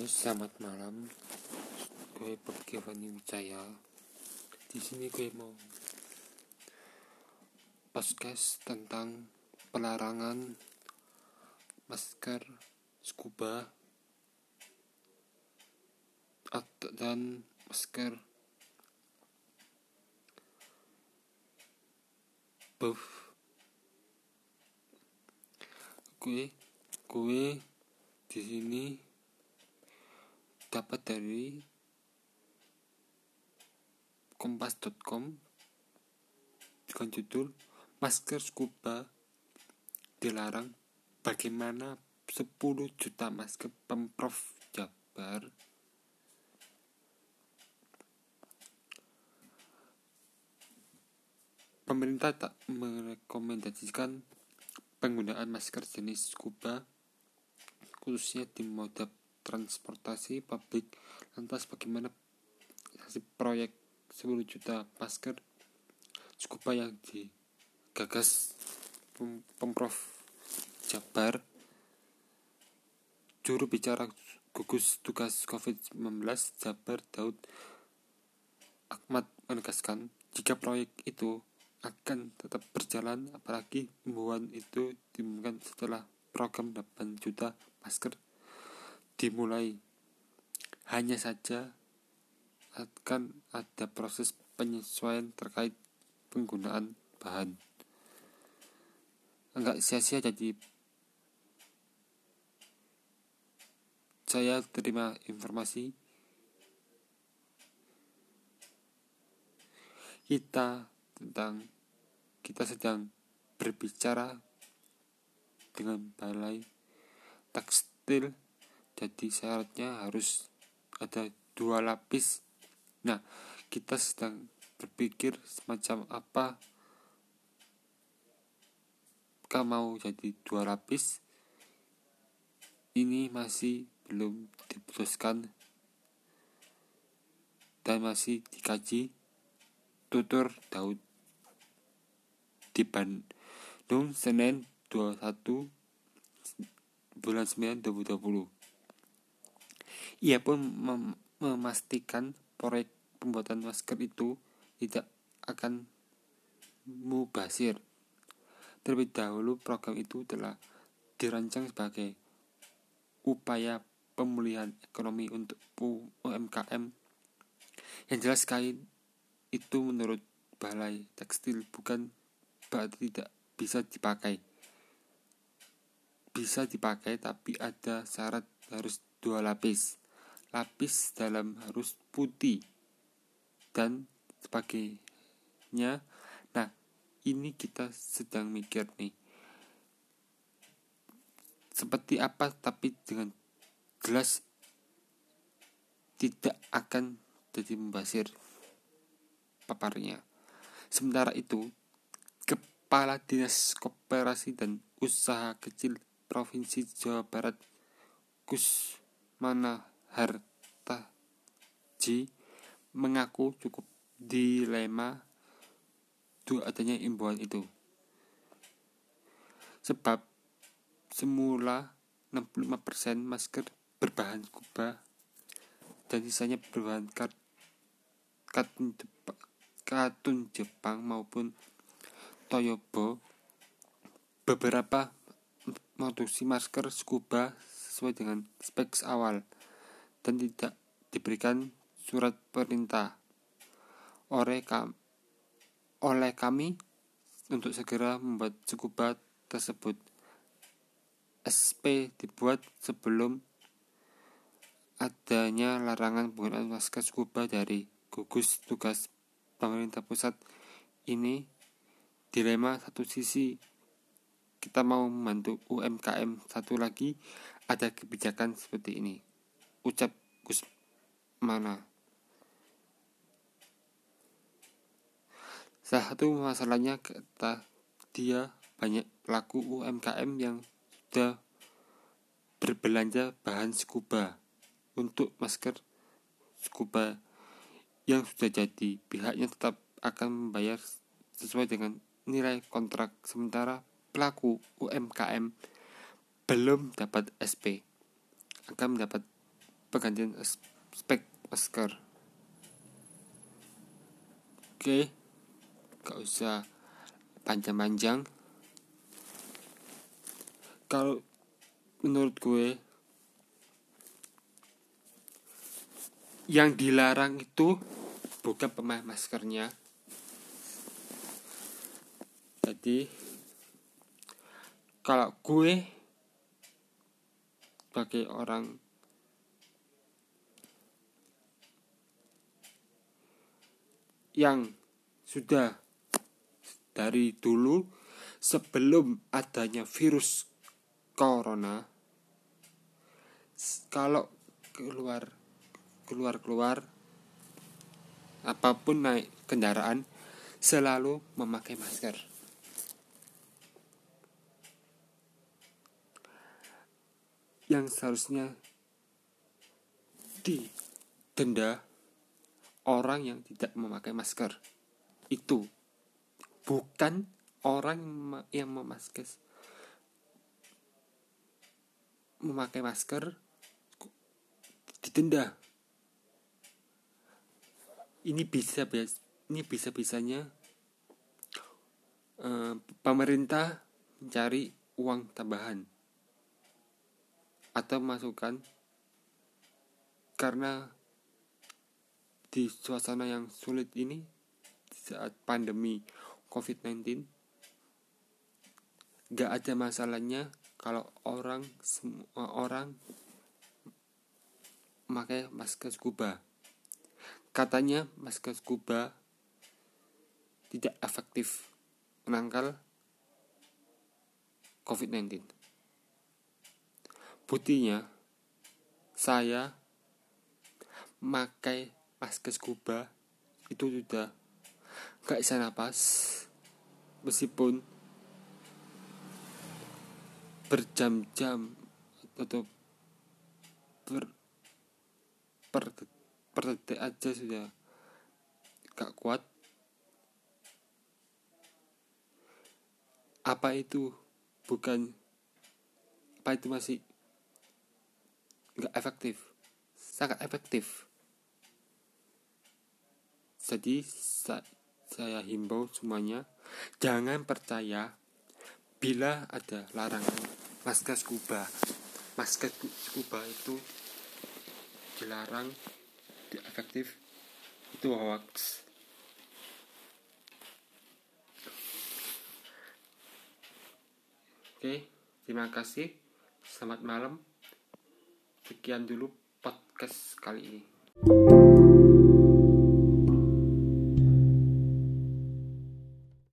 Halo, selamat malam. Gue Pergi Fani Wijaya. Di sini gue mau podcast tentang pelarangan masker scuba dan masker buff. Gue gue di sini dapat dari kompas.com dengan judul masker scuba dilarang bagaimana 10 juta masker pemprov Jabar. Pemerintah tak merekomendasikan penggunaan masker jenis scuba khususnya di moda transportasi publik lantas bagaimana hasil proyek 10 juta masker scuba yang digagas pemprov Jabar. Juru bicara gugus tugas COVID-19 Jabar Daud Ahmad menegaskan jika proyek itu akan tetap berjalan apalagi himbauan itu dimulai setelah program 8 juta masker dimulai. Hanya saja akan ada proses penyesuaian terkait penggunaan bahan. Enggak sia-sia jadi saya terima informasi kita tentang kita sedang berbicara dengan balai tekstil jadi syaratnya harus ada dua lapis. Nah kita sedang berpikir semacam apa Kau mau jadi dua lapis. Ini masih belum diputuskan dan masih dikaji. Tutur Daud di Bandung Senin 21 bulan 9 2020 ia pun mem memastikan proyek pembuatan masker itu tidak akan mubasir. Terlebih dahulu program itu telah dirancang sebagai upaya pemulihan ekonomi untuk UMKM. Yang jelas sekali itu menurut Balai Tekstil bukan berarti tidak bisa dipakai. Bisa dipakai tapi ada syarat harus dua lapis lapis dalam harus putih dan sebagainya. Nah ini kita sedang mikir nih. Seperti apa tapi dengan jelas tidak akan jadi membasir paparnya. Sementara itu Kepala Dinas Koperasi dan Usaha Kecil Provinsi Jawa Barat Gus Mana Hartaji mengaku cukup dilema dua adanya imbauan itu. Sebab semula 65% masker berbahan scuba dan sisanya berbahan katun Jepang, katun Jepang maupun Toyobo beberapa produksi masker scuba sesuai dengan spek awal dan tidak diberikan surat perintah oleh kami, oleh kami untuk segera membuat sekubat tersebut. SP dibuat sebelum adanya larangan penggunaan masker scuba dari gugus tugas pemerintah pusat ini dilema satu sisi kita mau membantu UMKM satu lagi ada kebijakan seperti ini ucap Gus mana. Salah satu masalahnya kata dia banyak pelaku UMKM yang sudah berbelanja bahan scuba untuk masker scuba yang sudah jadi. Pihaknya tetap akan membayar sesuai dengan nilai kontrak sementara pelaku UMKM belum dapat SP akan mendapat penggantian spek masker oke gak usah panjang-panjang. Kalau menurut gue yang dilarang itu bukan pemakai maskernya. Jadi kalau gue sebagai orang yang sudah dari dulu sebelum adanya virus corona kalau keluar keluar-keluar apa pun naik kendaraan selalu memakai masker. Yang seharusnya didenda orang yang tidak memakai masker. Itu. Bukan orang yang memakai memakai masker didenda ini bisa ini bisa bisanya uh, pemerintah mencari uang tambahan atau masukan karena di suasana yang sulit ini saat pandemi COVID-19 gak ada masalahnya kalau orang semua orang memakai masker scuba Katanya masker scuba tidak efektif menangkal COVID-19. Buktinya, saya memakai masker scuba itu sudah gak bisa napas meskipun berjam-jam atau ber, per per detik aja sudah gak kuat. Apa itu? Bukan apa itu masih gak efektif? Sangat efektif jadi saya himbau semuanya jangan percaya bila ada larangan. Masker scuba. Masker scuba itu dilarang tidak efektif itu hoax. Oke terima kasih. Selamat malam. Sekian dulu podcast kali ini